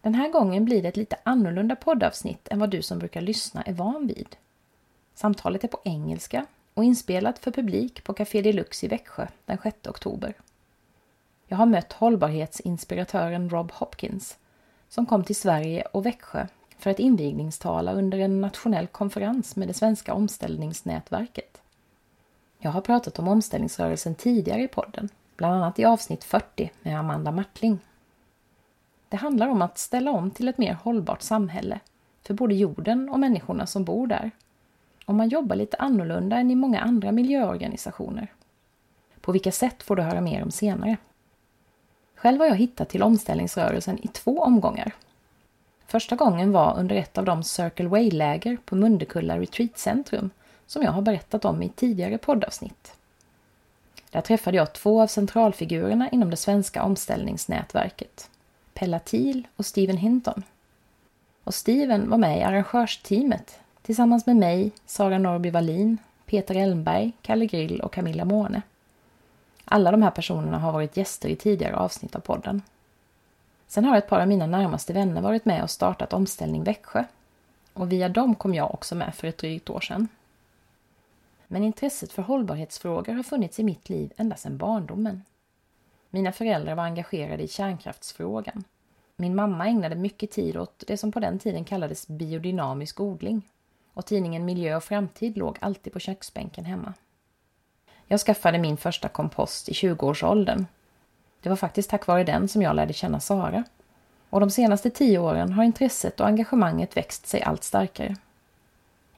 Den här gången blir det ett lite annorlunda poddavsnitt än vad du som brukar lyssna är van vid. Samtalet är på engelska och inspelat för publik på Café Deluxe i Växjö den 6 oktober. Jag har mött hållbarhetsinspiratören Rob Hopkins som kom till Sverige och Växjö för att invigningstala under en nationell konferens med det svenska omställningsnätverket. Jag har pratat om omställningsrörelsen tidigare i podden, bland annat i avsnitt 40 med Amanda Martling. Det handlar om att ställa om till ett mer hållbart samhälle för både jorden och människorna som bor där. Om man jobbar lite annorlunda än i många andra miljöorganisationer. På vilka sätt får du höra mer om senare. Själv har jag hittat till omställningsrörelsen i två omgångar. Första gången var under ett av de Circle Way-läger på Mundekulla Retreatcentrum som jag har berättat om i tidigare poddavsnitt. Där träffade jag två av centralfigurerna inom det svenska omställningsnätverket. Pella Thiel och Steven Hinton. Och Steven var med i arrangörsteamet tillsammans med mig, Sara Norby Wallin, Peter Elmberg, Kalle Grill och Camilla Måne. Alla de här personerna har varit gäster i tidigare avsnitt av podden. Sen har ett par av mina närmaste vänner varit med och startat Omställning Växjö. Och via dem kom jag också med för ett drygt år sedan. Men intresset för hållbarhetsfrågor har funnits i mitt liv ända sedan barndomen. Mina föräldrar var engagerade i kärnkraftsfrågan. Min mamma ägnade mycket tid åt det som på den tiden kallades biodynamisk odling. Och tidningen Miljö och framtid låg alltid på köksbänken hemma. Jag skaffade min första kompost i 20-årsåldern. Det var faktiskt tack vare den som jag lärde känna Sara. Och de senaste tio åren har intresset och engagemanget växt sig allt starkare.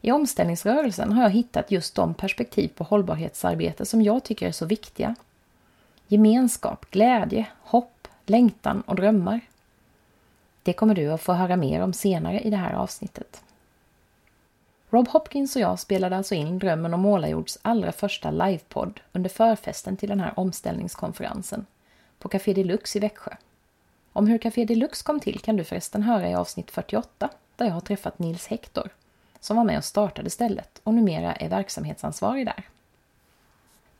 I omställningsrörelsen har jag hittat just de perspektiv på hållbarhetsarbete som jag tycker är så viktiga gemenskap, glädje, hopp, längtan och drömmar. Det kommer du att få höra mer om senare i det här avsnittet. Rob Hopkins och jag spelade alltså in Drömmen om Målarjords allra första livepodd under förfesten till den här omställningskonferensen på Café Deluxe i Växjö. Om hur Café Deluxe kom till kan du förresten höra i avsnitt 48 där jag har träffat Nils Hector som var med och startade stället och numera är verksamhetsansvarig där.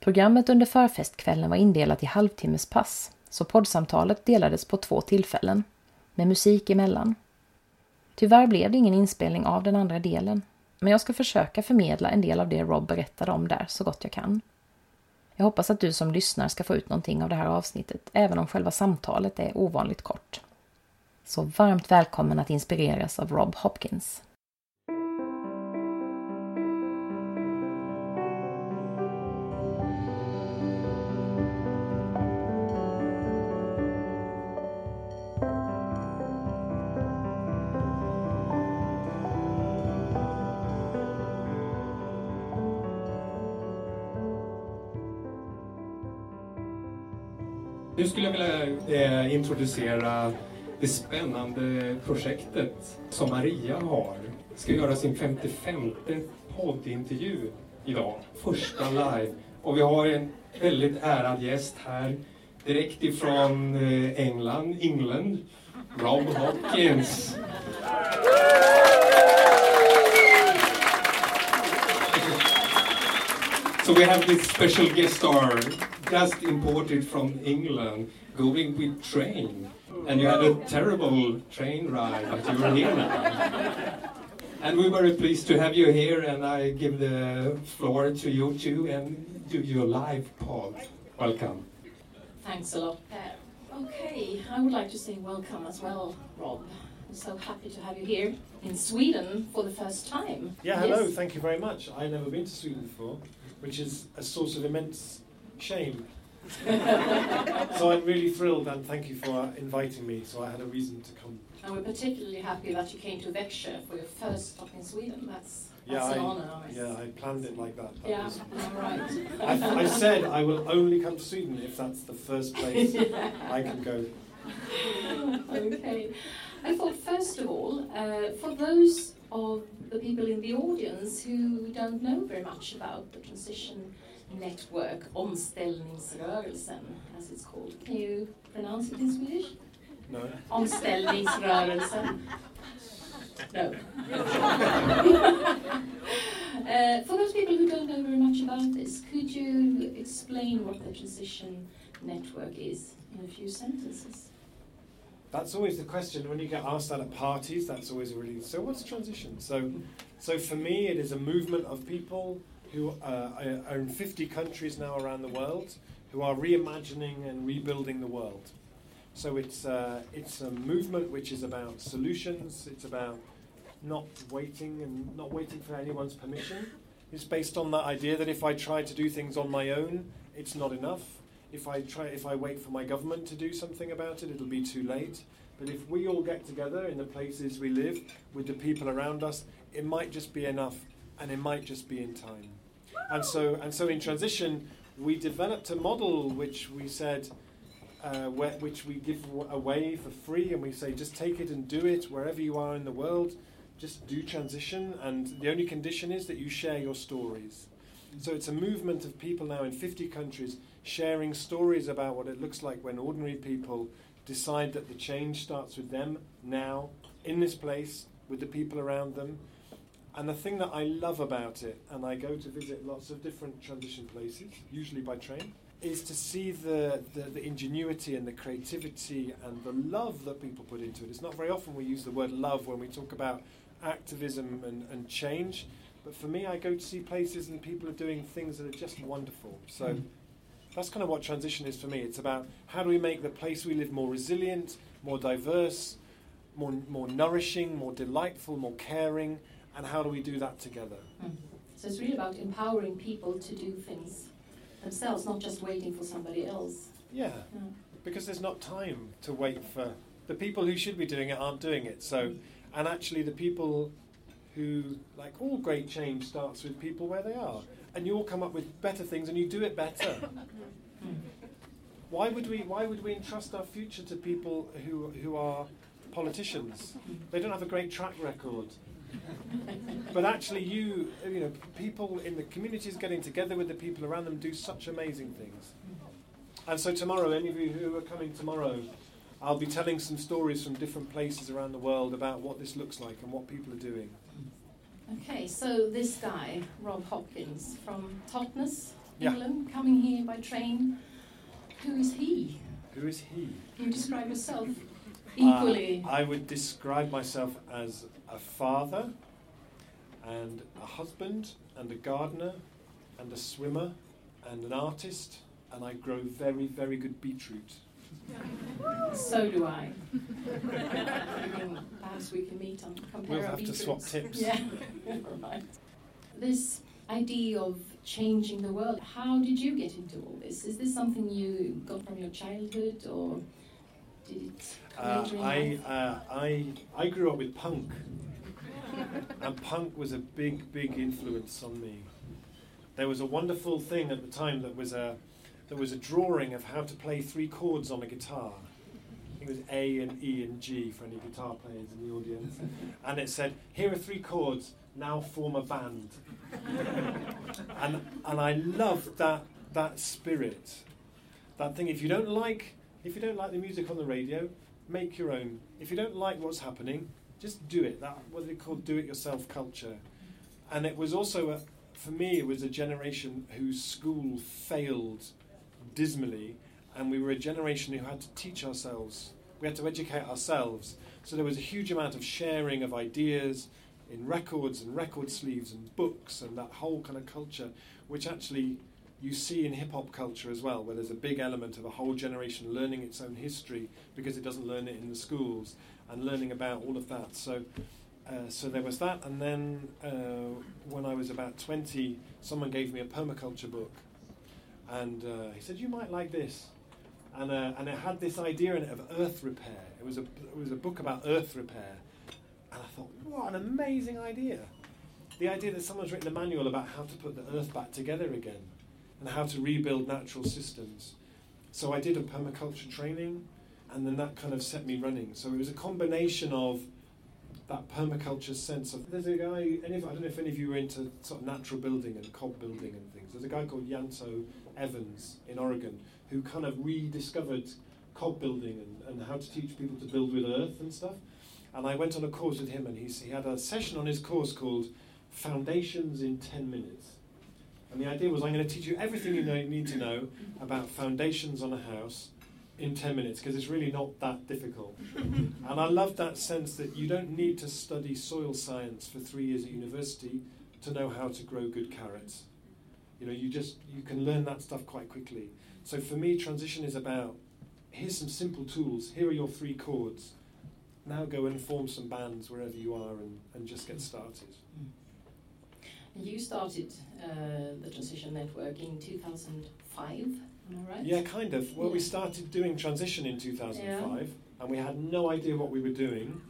Programmet under förfestkvällen var indelat i halvtimmespass, så poddsamtalet delades på två tillfällen, med musik emellan. Tyvärr blev det ingen inspelning av den andra delen, men jag ska försöka förmedla en del av det Rob berättade om där så gott jag kan. Jag hoppas att du som lyssnar ska få ut någonting av det här avsnittet, även om själva samtalet är ovanligt kort. Så varmt välkommen att inspireras av Rob Hopkins. Skulle jag vilja eh, introducera det spännande projektet som Maria har. Ska göra sin 55 poddintervju idag, första live. Och vi har en väldigt ärad gäst här, direkt ifrån eh, England, England, Rob Hopkins. So we have this special guest star just imported from England, going with train. And you had a terrible train ride, but you're here now. And we're very pleased to have you here, and I give the floor to you too, and do your live pod. Welcome. Thanks a lot. Uh, okay, I would like to say welcome as well, Rob. I'm so happy to have you here in Sweden for the first time. Yeah, hello, Yes. thank you very much. I've never been to Sweden before, which is a source of immense shame. so I'm really thrilled and thank you for inviting me, so I had a reason to come. And we're particularly happy that you came to Växjö for your first stop in Sweden. That's, Yeah, an I, honor. Yeah. I planned it like that. that Yeah, was- all right. I, I said I will only come to Sweden if that's the first place I can go. okay. I thought, first of all, uh, for those of the people in the audience who don't know very much about the transition network, Omställningsrörelsen, as it's called, can you pronounce it in Swedish? No. Omställningsrörelsen. No. uh, for those people who don't know very much about this, could you explain what the transition network is in a few sentences? That's always the question when you get asked that at parties. That's always a really so. What's transition? So, so for me, it is a movement of people who uh, are in 50 countries now around the world who are reimagining and rebuilding the world. So it's uh, it's a movement which is about solutions. It's about not waiting and not waiting for anyone's permission. It's based on that idea that if I try to do things on my own, it's not enough. If I try, if I wait for my government to do something about it, it'll be too late. But if we all get together in the places we live with the people around us, it might just be enough, and it might just be in time. And so, and so, in transition, we developed a model which we said, uh, where, which we give away for free, and we say just take it and do it wherever you are in the world. Just do transition, and the only condition is that you share your stories. So it's a movement of people now in 50 countries sharing stories about what it looks like when ordinary people decide that the change starts with them now, in this place, with the people around them. And the thing that I love about it, and I go to visit lots of different transition places, usually by train, is to see the, the, the, ingenuity and the creativity and the love that people put into it. It's not very often we use the word love when we talk about activism and, and change, but for me, I go to see places and people are doing things that are just wonderful. So mm. that's kind of what transition is for me. It's about how do we make the place we live more resilient, more diverse, more, more nourishing, more delightful, more caring, and how do we do that together? Mm. So it's really about empowering people to do things themselves, not just waiting for somebody else. Yeah, yeah. because there's not time to wait for the people who should be doing it aren't doing it. So, and actually, the people who, like all great change, starts with people where they are. And you all come up with better things and you do it better. why would we why would we entrust our future to people who who are politicians? They don't have a great track record. But actually you you know people in the communities getting together with the people around them do such amazing things. And so tomorrow any of you who are coming tomorrow I'll be telling some stories from different places around the world about what this looks like and what people are doing. Okay, so this guy, Rob Hopkins from Totnes, England, yeah. coming here by train. Who is he? Who is he? Can you describe yourself equally? Uh, I would describe myself as a father, and a husband, and a gardener, and a swimmer, and an artist, and I grow very, very good beetroot. So do I. perhaps we can meet and compare We'll have to swap tips. Yeah, right. This idea of changing the world, how did you get into all this? Is this something you got from your childhood or uh, I, uh, I, I grew up with punk. and punk was a big, big influence on me. There was a wonderful thing at the time that was a there was a drawing of how to play three chords on a guitar. It was A and E and G for any guitar players in the audience. and it said, Here are three chords, now form a band. and, and I loved that, that spirit. That thing, if you don't like if you don't like the music on the radio, make your own. If you don't like what's happening, just do it. That what they call do it yourself culture. And it was also a, for me, it was a generation whose school failed dismally, and we were a generation who had to teach ourselves. We had to educate ourselves. So there was a huge amount of sharing of ideas in records and record sleeves and books and that whole kind of culture, which actually you see in hip hop culture as well, where there's a big element of a whole generation learning its own history because it doesn't learn it in the schools and learning about all of that. So, uh, so there was that, and then uh, when I was about 20, someone gave me a permaculture book and uh, he said, "You might like this," and uh, and it had this idea in it of earth repair. It was a it was a book about earth repair, and I thought, what an amazing idea! The idea that someone's written a manual about how to put the earth back together again, and how to rebuild natural systems. So I did a permaculture training, and then that kind of set me running. So it was a combination of that permaculture sense of. There's a guy, any of, I don't know if any of you are into sort of natural building and cob building and things. There's a guy called Ianto Evans in Oregon who kind of rediscovered cob building and, and how to teach people to build with earth and stuff. And I went on a course with him, and he's, he had a session on his course called Foundations in 10 Minutes. And the idea was I'm going to teach you everything you know, need to know about foundations on a house in 10 minutes because it's really not that difficult. and I love that sense that you don't need to study soil science for three years at university to know how to grow good carrots. You know, you just you can learn that stuff quite quickly. So for me, transition is about here's some simple tools. Here are your three chords. Now go and form some bands wherever you are and, and just get started. Mm. You started uh, the Transition Network in 2005, am I right? Yeah, kind of. Well, we started doing transition in 2005, and we had no idea what we were doing.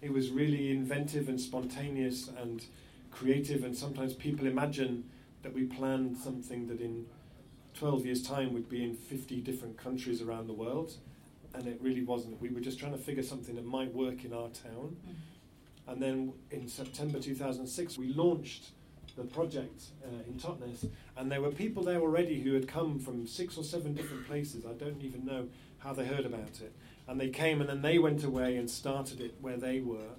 It was really inventive and spontaneous and creative, and sometimes people imagine that we planned something that in 12 years' time would be in 50 different countries around the world, and it really wasn't. We were just trying to figure something that might work in our town. Mm. And then in September 2006, we launched the project uh, in Totnes, and there were people there already who had come from six or seven different places. I don't even know how they heard about it. And they came and then they went away and started it where they were,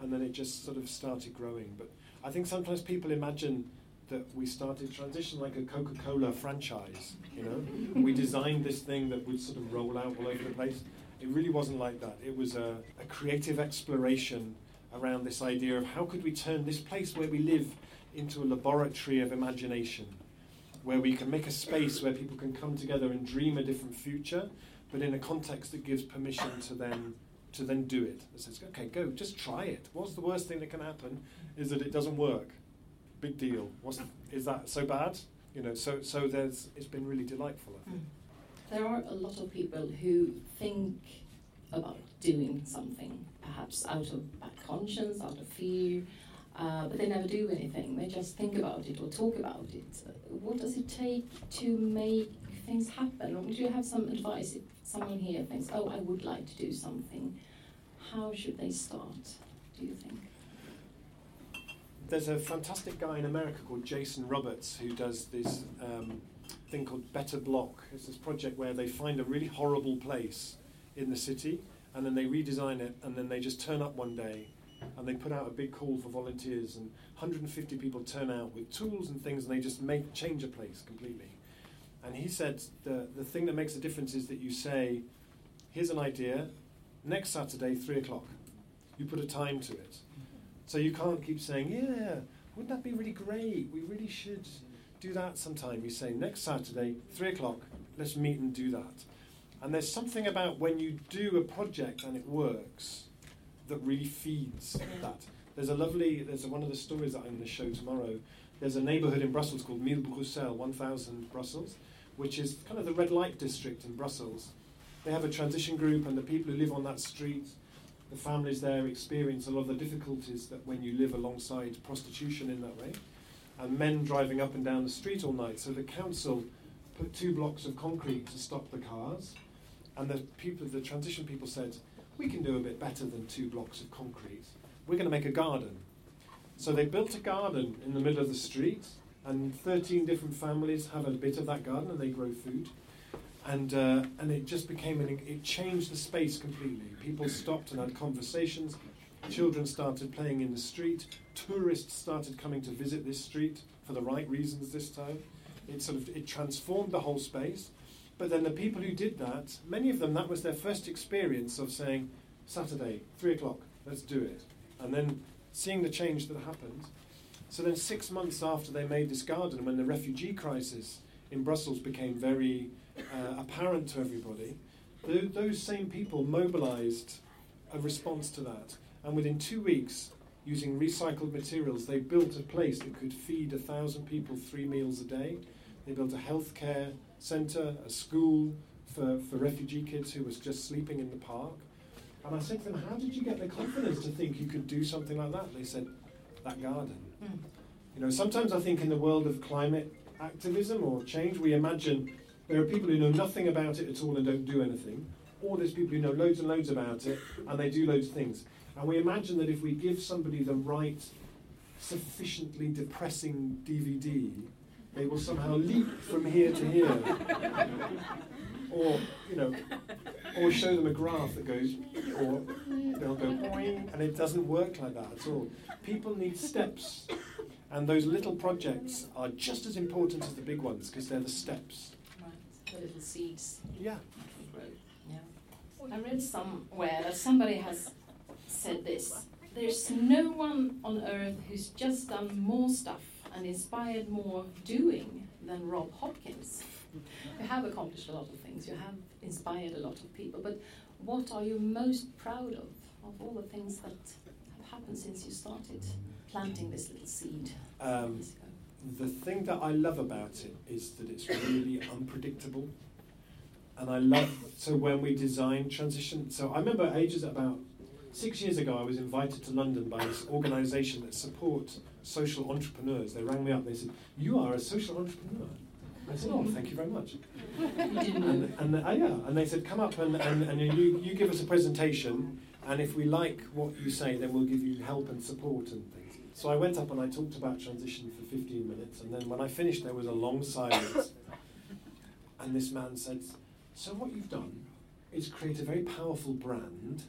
and then it just sort of started growing. But I think sometimes people imagine that we started transition like a Coca Cola franchise, you know? we designed this thing that would sort of roll out all over the place. It really wasn't like that. It was a, a creative exploration around this idea of how could we turn this place where we live into a laboratory of imagination, where we can make a space where people can come together and dream a different future, but in a context that gives permission to them to then do it. It says, okay, go, just try it. What's the worst thing that can happen? Is that it doesn't work. Big deal. What's, is that so bad? You know, so so there's it's been really delightful. I think. Mm. There are a lot of people who think about doing something, perhaps out of bad conscience, out of fear, uh, but they never do anything. They just think about it or talk about it. What does it take to make things happen? Or do you have some advice if someone here thinks, oh, I would like to do something? How should they start, do you think? There's a fantastic guy in America called Jason Roberts who does this um, thing called Better Block. It's this project where they find a really horrible place in the city and then they redesign it and then they just turn up one day and they put out a big call for volunteers and 150 people turn out with tools and things and they just make change a place completely. And he said the, the thing that makes a difference is that you say, here's an idea, next Saturday, three o'clock. You put a time to it. So you can't keep saying, yeah, wouldn't that be really great? We really should do that sometime. You say, next Saturday, three o'clock, let's meet and do that. And there's something about when you do a project and it works that really feeds mm. that. There's a lovely, there's a, one of the stories that I'm going to show tomorrow. There's a neighbourhood in Brussels called Mille Bruxelles, 1000 Brussels, which is kind of the red light district in Brussels. They have a transition group, and the people who live on that street, the families there experience a lot of the difficulties that when you live alongside prostitution in that way, and men driving up and down the street all night. So the council put two blocks of concrete to stop the cars, and the people, the transition people said, we can do a bit better than two blocks of concrete. We're going to make a garden. So they built a garden in the middle of the street, and 13 different families have a bit of that garden and they grow food. And, uh, and it just became, an, it changed the space completely. People stopped and had conversations. Children started playing in the street. Tourists started coming to visit this street for the right reasons this time. It sort of it transformed the whole space. But then the people who did that, many of them, that was their first experience of saying, Saturday, three o'clock, let's do it. And then seeing the change that happened. So then, six months after they made this garden, when the refugee crisis in Brussels became very uh, apparent to everybody, th- those same people mobilized a response to that. And within two weeks, using recycled materials, they built a place that could feed a thousand people three meals a day. They built a healthcare centre, a school for, for refugee kids who was just sleeping in the park. And I said to them, How did you get the confidence to think you could do something like that? They said, That garden. Mm. You know, sometimes I think in the world of climate activism or change, we imagine there are people who know nothing about it at all and don't do anything, or there's people who know loads and loads about it and they do loads of things. And we imagine that if we give somebody the right, sufficiently depressing DVD, they will somehow leap from here to here. or, you know, or show them a graph that goes, or they'll go boing, and it doesn't work like that at all. People need steps, and those little projects are just as important as the big ones because they're the steps. Right, the little seeds. Yeah. Yeah. I read somewhere that somebody has said this. There's no one on earth who's just done more stuff and inspired more doing than Rob Hopkins. You have accomplished a lot of things, you have inspired a lot of people, but what are you most proud of, of all the things that have happened since you started planting this little seed? Um, the thing that I love about it is that it's really unpredictable. And I love, so when we design transition, so I remember ages about six years ago, I was invited to London by this organisation that support social entrepreneurs. They rang me up and they said, You are a social entrepreneur. I said, Oh, thank you very much. and, and, uh, yeah, and they said, Come up and, and, and you, you give us a presentation, and if we like what you say, then we'll give you help and support and things. So I went up and I talked about transition for 15 minutes, and then when I finished, there was a long silence. And this man said, So what you've done is create a very powerful brand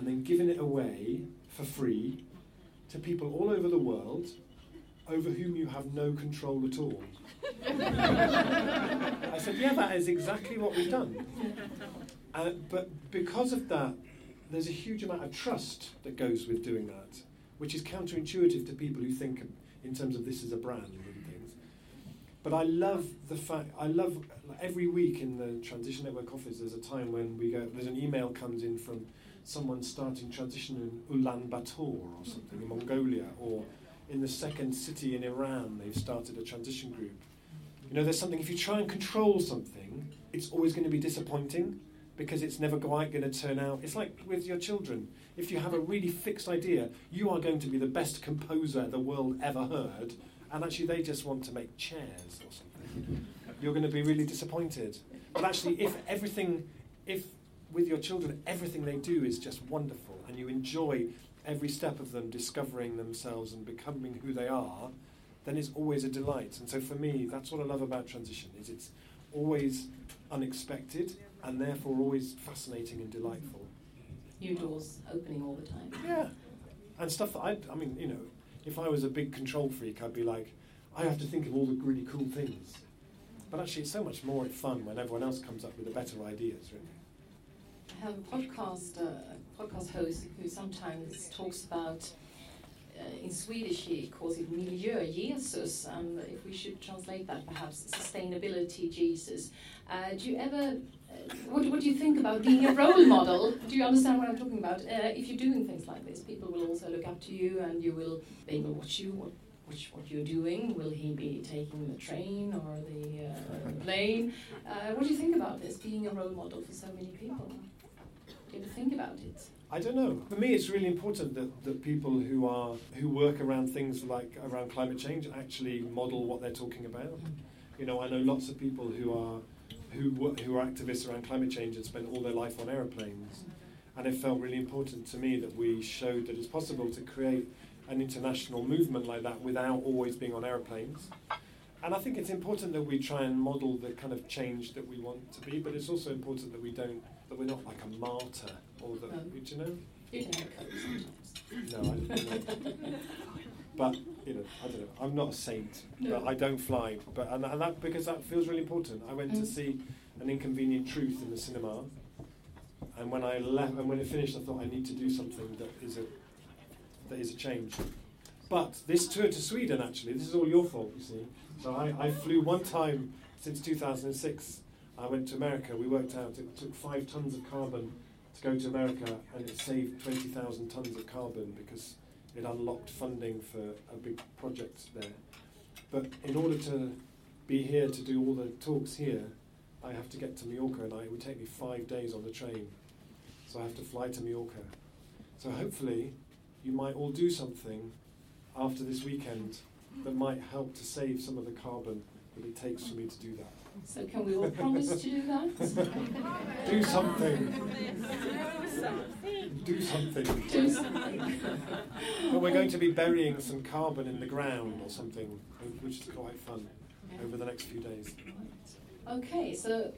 and then given it away for free to people all over the world over whom you have no control at all. I said, Yeah, that is exactly what we've done. Uh, but because of that, there's a huge amount of trust that goes with doing that, which is counterintuitive to people who think in terms of this as a brand and things. But I love the fact, I love every week in the Transition Network office, there's a time when we go, there's an email comes in from someone starting transition in Ulaanbaatar or something in Mongolia, or in the second city in Iran, they've started a transition group. You know, there's something, if you try and control something, it's always going to be disappointing because it's never quite going to turn out. It's like with your children. If you have a really fixed idea, you are going to be the best composer the world ever heard, and actually they just want to make chairs or something. You're going to be really disappointed. But actually, if everything, if with your children, everything they do is just wonderful, and you enjoy every step of them discovering themselves and becoming who they are, then it's always a delight. And so for me, that's what I love about transition: is it's always unexpected and therefore always fascinating and delightful. New doors opening all the time. Yeah, and stuff that I, I mean, you know, if I was a big control freak, I'd be like, I have to think of all the really cool things. But actually, it's so much more fun when everyone else comes up with the better ideas, really. I have a podcast, uh, podcast host who sometimes talks about, uh, in Swedish he calls it miljö-Jesus, and if we should translate that perhaps, sustainability Jesus. Uh, do you ever, uh, what, what do you think about being a role model? Do you understand what I'm talking about? Uh, if you're doing things like this, people will also look up to you and you will, they will watch you, what, what you're doing. Will he be taking the train or the uh, plane? Uh, what do you think about this, being a role model for so many people? Ever think about it? I don't know. For me, it's really important that, that people who are who work around things like around climate change actually model what they're talking about. You know, I know lots of people who are who who are activists around climate change and spend all their life on aeroplanes, and it felt really important to me that we showed that it's possible to create an international movement like that without always being on aeroplanes. And I think it's important that we try and model the kind of change that we want to be, but it's also important that we don't that we're not like a martyr or that Um, do you know? You can have a coat sometimes. No, I don't know. but you know, I don't know. I'm not a saint, No. but I don't fly. But and, and that because that feels really important. I went to Mm. see an inconvenient truth in the cinema, and when I left and when it finished, I thought I need to do something that is a that is a change. But this tour to Sweden, actually, this is all your fault, you see. So I, I flew one time since 2006. I went to America. We worked out it took five tons of carbon to go to America, and it saved 20,000 tons of carbon because it unlocked funding for a big project there. But in order to be here to do all the talks here, I have to get to Mallorca, and I, it would take me five days on the train. So I have to fly to Mallorca. So hopefully, you might all do something after this weekend that might help to save some of the carbon that it takes for me to do that. So can we all promise to do that? Do something. Do something. Do something. But we're going to be burying some carbon in the ground or something, which is quite fun over the next few days. Okay, so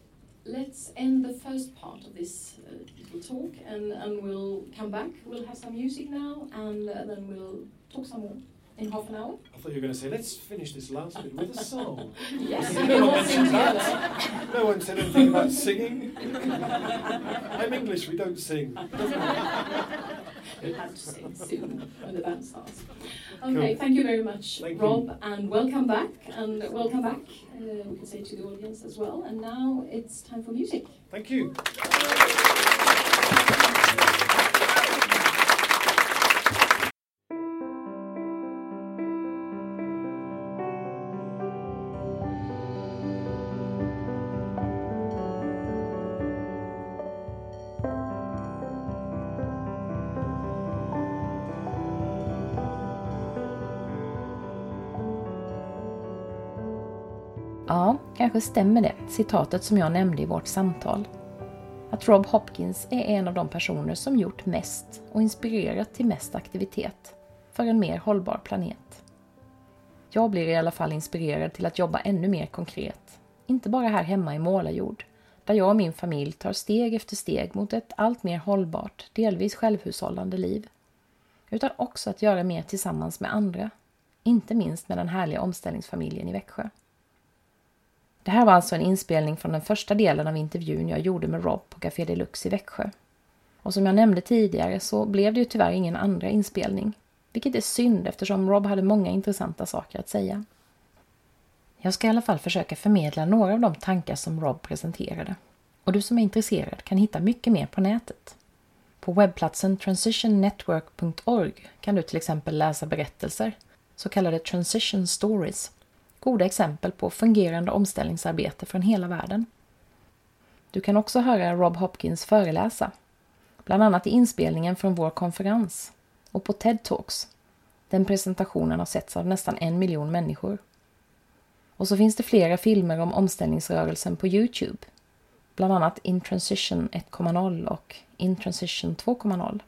let's end the first part of this uh, little talk and, and we'll come back. We'll have some music now and uh, then we'll talk some more in half an hour. I thought you were going to say, let's finish this last bit with a song. Yes, No one mentioned that. No one said anything about singing. I'm English, we don't sing. We'll have to sing soon when the band starts. Okay, Cool. thank you very much, Thank you. Rob, and welcome back. And welcome back, uh, we can say to the audience as well. And now it's time for music. Thank you. Kanske stämmer det, citatet som jag nämnde i vårt samtal. Att Rob Hopkins är en av de personer som gjort mest och inspirerat till mest aktivitet för en mer hållbar planet. Jag blir i alla fall inspirerad till att jobba ännu mer konkret. Inte bara här hemma i Målarjord, där jag och min familj tar steg efter steg mot ett allt mer hållbart, delvis självhushållande liv. Utan också att göra mer tillsammans med andra. Inte minst med den härliga omställningsfamiljen i Växjö. Det här var alltså en inspelning från den första delen av intervjun jag gjorde med Rob på Café Deluxe i Växjö. Och som jag nämnde tidigare så blev det ju tyvärr ingen andra inspelning. Vilket är synd eftersom Rob hade många intressanta saker att säga. Jag ska i alla fall försöka förmedla några av de tankar som Rob presenterade. Och du som är intresserad kan hitta mycket mer på nätet. På webbplatsen transitionnetwork.org kan du till exempel läsa berättelser, så kallade transition stories, goda exempel på fungerande omställningsarbete från hela världen. Du kan också höra Rob Hopkins föreläsa, bland annat i inspelningen från vår konferens och på TED Talks. Den presentationen har setts av nästan en miljon människor. Och så finns det flera filmer om omställningsrörelsen på Youtube, bland annat In Transition 1.0 och In Transition 2.0.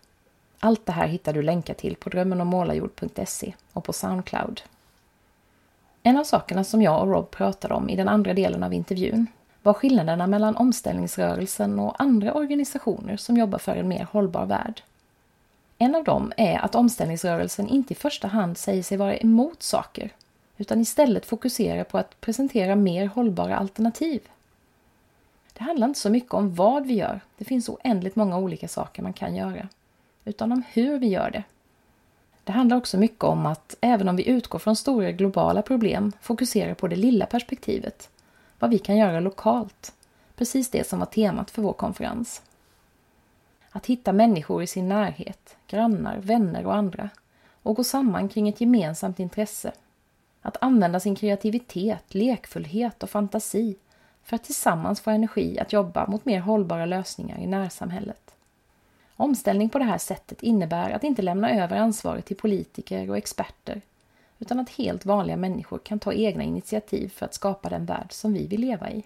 Allt det här hittar du länkar till på drömmenommålarjord.se och på Soundcloud. En av sakerna som jag och Rob pratade om i den andra delen av intervjun var skillnaderna mellan omställningsrörelsen och andra organisationer som jobbar för en mer hållbar värld. En av dem är att omställningsrörelsen inte i första hand säger sig vara emot saker, utan istället fokuserar på att presentera mer hållbara alternativ. Det handlar inte så mycket om vad vi gör, det finns oändligt många olika saker man kan göra, utan om hur vi gör det. Det handlar också mycket om att även om vi utgår från stora globala problem fokusera på det lilla perspektivet, vad vi kan göra lokalt, precis det som var temat för vår konferens. Att hitta människor i sin närhet, grannar, vänner och andra och gå samman kring ett gemensamt intresse. Att använda sin kreativitet, lekfullhet och fantasi för att tillsammans få energi att jobba mot mer hållbara lösningar i närsamhället. Omställning på det här sättet innebär att inte lämna över ansvaret till politiker och experter utan att helt vanliga människor kan ta egna initiativ för att skapa den värld som vi vill leva i.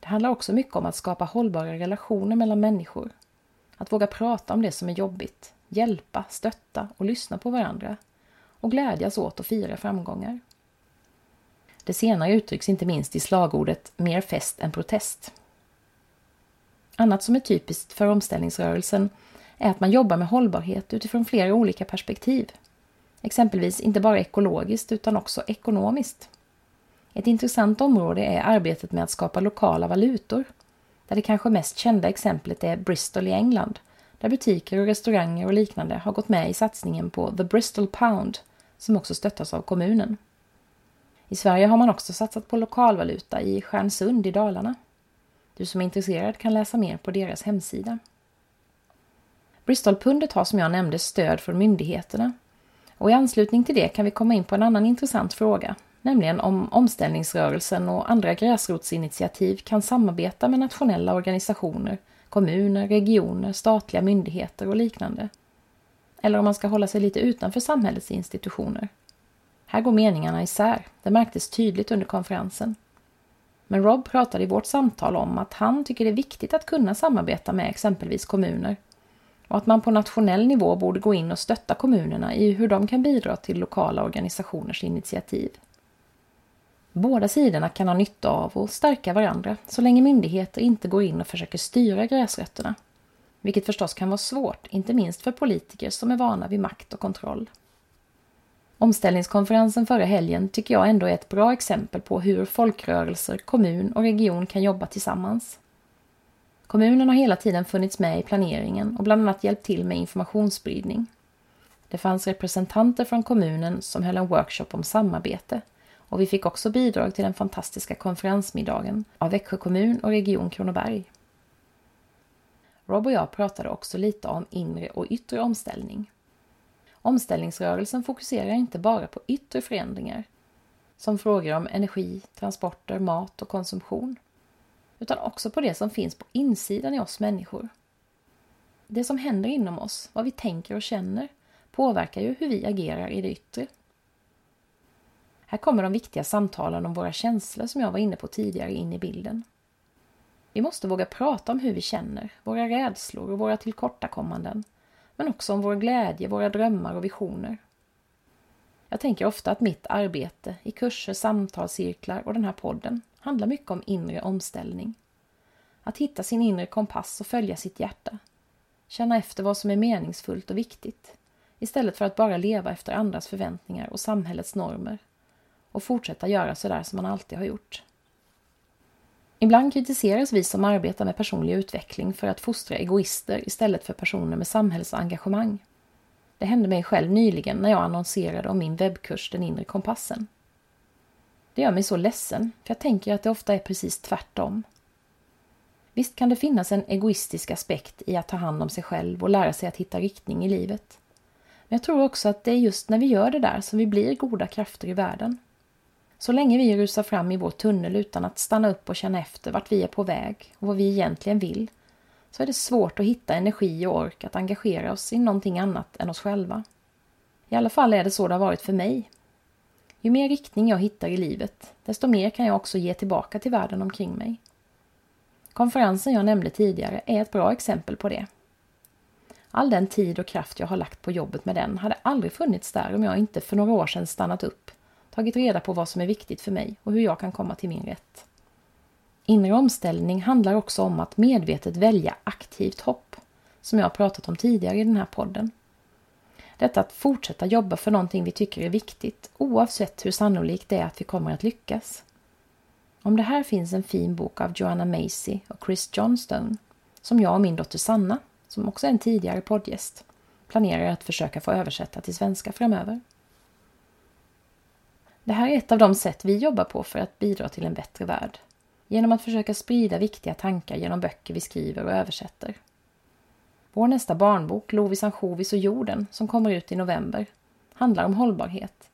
Det handlar också mycket om att skapa hållbara relationer mellan människor. Att våga prata om det som är jobbigt, hjälpa, stötta och lyssna på varandra och glädjas åt och fira framgångar. Det senare uttrycks inte minst i slagordet mer fest än protest. Annat som är typiskt för omställningsrörelsen är att man jobbar med hållbarhet utifrån flera olika perspektiv. Exempelvis inte bara ekologiskt utan också ekonomiskt. Ett intressant område är arbetet med att skapa lokala valutor. Där det kanske mest kända exemplet är Bristol i England, där butiker och restauranger och liknande har gått med i satsningen på The Bristol Pound, som också stöttas av kommunen. I Sverige har man också satsat på lokalvaluta i Stjärnsund i Dalarna. Du som är intresserad kan läsa mer på deras hemsida. Bristolpundet har som jag nämnde stöd från myndigheterna. Och i anslutning till det kan vi komma in på en annan intressant fråga, nämligen om omställningsrörelsen och andra gräsrotsinitiativ kan samarbeta med nationella organisationer, kommuner, regioner, statliga myndigheter och liknande. Eller om man ska hålla sig lite utanför samhällets institutioner. Här går meningarna isär, det märktes tydligt under konferensen. Men Rob pratade i vårt samtal om att han tycker det är viktigt att kunna samarbeta med exempelvis kommuner och att man på nationell nivå borde gå in och stötta kommunerna i hur de kan bidra till lokala organisationers initiativ. Båda sidorna kan ha nytta av och stärka varandra så länge myndigheter inte går in och försöker styra gräsrötterna. Vilket förstås kan vara svårt, inte minst för politiker som är vana vid makt och kontroll. Omställningskonferensen förra helgen tycker jag ändå är ett bra exempel på hur folkrörelser, kommun och region kan jobba tillsammans. Kommunen har hela tiden funnits med i planeringen och bland annat hjälpt till med informationsspridning. Det fanns representanter från kommunen som höll en workshop om samarbete och vi fick också bidrag till den fantastiska konferensmiddagen av Växjö kommun och Region Kronoberg. Rob och jag pratade också lite om inre och yttre omställning. Omställningsrörelsen fokuserar inte bara på yttre förändringar, som frågor om energi, transporter, mat och konsumtion, utan också på det som finns på insidan i oss människor. Det som händer inom oss, vad vi tänker och känner, påverkar ju hur vi agerar i det yttre. Här kommer de viktiga samtalen om våra känslor som jag var inne på tidigare in i bilden. Vi måste våga prata om hur vi känner, våra rädslor och våra tillkortakommanden, men också om vår glädje, våra drömmar och visioner. Jag tänker ofta att mitt arbete i kurser, samtalscirklar och den här podden handlar mycket om inre omställning. Att hitta sin inre kompass och följa sitt hjärta. Känna efter vad som är meningsfullt och viktigt istället för att bara leva efter andras förväntningar och samhällets normer och fortsätta göra sådär som man alltid har gjort. Ibland kritiseras vi som arbetar med personlig utveckling för att fostra egoister istället för personer med samhällsengagemang. Det hände mig själv nyligen när jag annonserade om min webbkurs Den inre kompassen. Det gör mig så ledsen, för jag tänker att det ofta är precis tvärtom. Visst kan det finnas en egoistisk aspekt i att ta hand om sig själv och lära sig att hitta riktning i livet. Men jag tror också att det är just när vi gör det där som vi blir goda krafter i världen. Så länge vi rusar fram i vår tunnel utan att stanna upp och känna efter vart vi är på väg och vad vi egentligen vill, så är det svårt att hitta energi och ork att engagera oss i någonting annat än oss själva. I alla fall är det så det har varit för mig. Ju mer riktning jag hittar i livet, desto mer kan jag också ge tillbaka till världen omkring mig. Konferensen jag nämnde tidigare är ett bra exempel på det. All den tid och kraft jag har lagt på jobbet med den hade aldrig funnits där om jag inte för några år sedan stannat upp tagit reda på vad som är viktigt för mig och hur jag kan komma till min rätt. Inre omställning handlar också om att medvetet välja aktivt hopp, som jag har pratat om tidigare i den här podden. Detta att fortsätta jobba för någonting vi tycker är viktigt, oavsett hur sannolikt det är att vi kommer att lyckas. Om det här finns en fin bok av Joanna Macy och Chris Johnstone, som jag och min dotter Sanna, som också är en tidigare poddgäst, planerar att försöka få översätta till svenska framöver. Det här är ett av de sätt vi jobbar på för att bidra till en bättre värld. Genom att försöka sprida viktiga tankar genom böcker vi skriver och översätter. Vår nästa barnbok, Lovis ansjovis och jorden, som kommer ut i november, handlar om hållbarhet.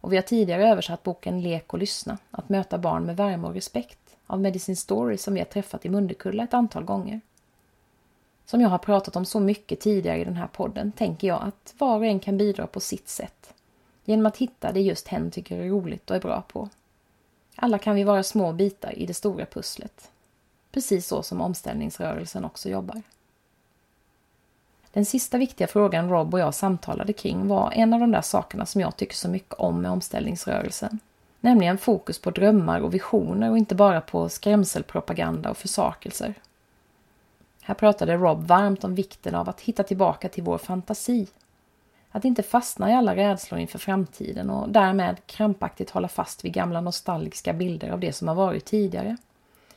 Och vi har tidigare översatt boken Lek och lyssna, att möta barn med värme och respekt, av Medicine Story som vi har träffat i Mundekulla ett antal gånger. Som jag har pratat om så mycket tidigare i den här podden tänker jag att var och en kan bidra på sitt sätt genom att hitta det just hen tycker är roligt och är bra på. Alla kan vi vara små bitar i det stora pusslet. Precis så som omställningsrörelsen också jobbar. Den sista viktiga frågan Rob och jag samtalade kring var en av de där sakerna som jag tycker så mycket om med omställningsrörelsen. Nämligen fokus på drömmar och visioner och inte bara på skrämselpropaganda och försakelser. Här pratade Rob varmt om vikten av att hitta tillbaka till vår fantasi att inte fastna i alla rädslor inför framtiden och därmed krampaktigt hålla fast vid gamla nostalgiska bilder av det som har varit tidigare.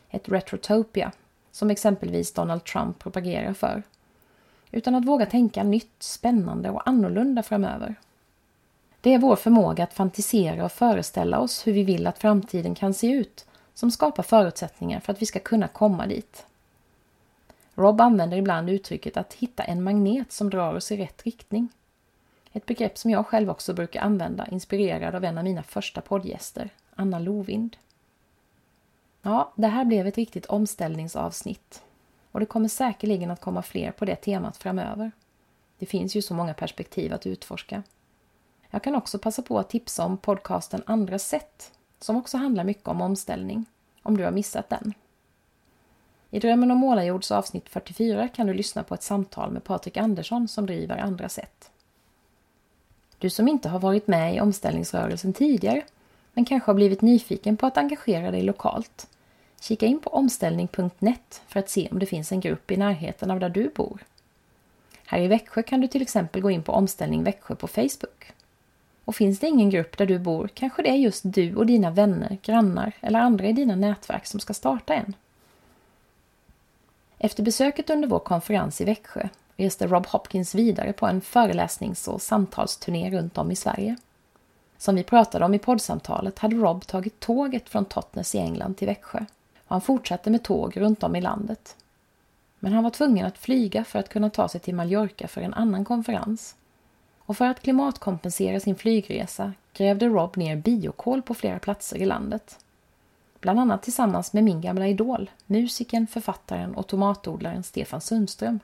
Ett retrotopia, som exempelvis Donald Trump propagerar för. Utan att våga tänka nytt, spännande och annorlunda framöver. Det är vår förmåga att fantisera och föreställa oss hur vi vill att framtiden kan se ut som skapar förutsättningar för att vi ska kunna komma dit. Rob använder ibland uttrycket att hitta en magnet som drar oss i rätt riktning. Ett begrepp som jag själv också brukar använda, inspirerad av en av mina första poddgäster, Anna Lovind. Ja, det här blev ett riktigt omställningsavsnitt. Och det kommer säkerligen att komma fler på det temat framöver. Det finns ju så många perspektiv att utforska. Jag kan också passa på att tipsa om podcasten Andra sätt, som också handlar mycket om omställning om du har missat den. I Drömmen om målarjords avsnitt 44 kan du lyssna på ett samtal med Patrik Andersson som driver Andra sätt. Du som inte har varit med i omställningsrörelsen tidigare men kanske har blivit nyfiken på att engagera dig lokalt. Kika in på omställning.net för att se om det finns en grupp i närheten av där du bor. Här i Växjö kan du till exempel gå in på Omställning Växjö på Facebook. Och finns det ingen grupp där du bor kanske det är just du och dina vänner, grannar eller andra i dina nätverk som ska starta en. Efter besöket under vår konferens i Växjö reste Rob Hopkins vidare på en föreläsnings och samtalsturné runt om i Sverige. Som vi pratade om i poddsamtalet hade Rob tagit tåget från Totnes i England till Växjö och han fortsatte med tåg runt om i landet. Men han var tvungen att flyga för att kunna ta sig till Mallorca för en annan konferens. Och för att klimatkompensera sin flygresa grävde Rob ner biokol på flera platser i landet. Bland annat tillsammans med min gamla idol, musikern, författaren och tomatodlaren Stefan Sundström.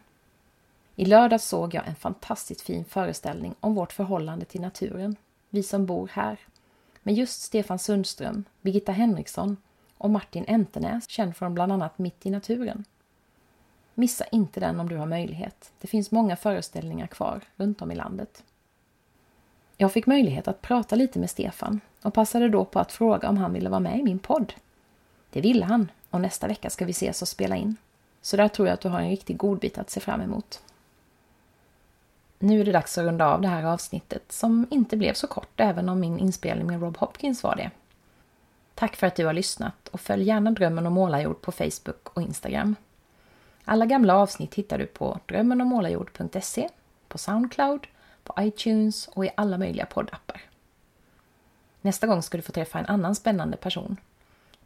I lördags såg jag en fantastiskt fin föreställning om vårt förhållande till naturen, vi som bor här, med just Stefan Sundström, Birgitta Henriksson och Martin Entenäs, känd från bland annat Mitt i naturen. Missa inte den om du har möjlighet. Det finns många föreställningar kvar runt om i landet. Jag fick möjlighet att prata lite med Stefan och passade då på att fråga om han ville vara med i min podd. Det ville han och nästa vecka ska vi ses och spela in. Så där tror jag att du har en riktig godbit att se fram emot. Nu är det dags att runda av det här avsnittet som inte blev så kort även om min inspelning med Rob Hopkins var det. Tack för att du har lyssnat och följ gärna Drömmen om målarjord på Facebook och Instagram. Alla gamla avsnitt hittar du på drömmenomålarjord.se, på Soundcloud, på iTunes och i alla möjliga poddappar. Nästa gång ska du få träffa en annan spännande person.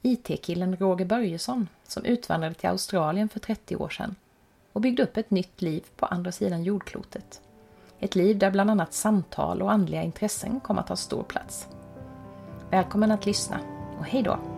IT-killen Roger Börjesson som utvandrade till Australien för 30 år sedan och byggde upp ett nytt liv på andra sidan jordklotet. Ett liv där bland annat samtal och andliga intressen kommer att ha stor plats. Välkommen att lyssna och hej då!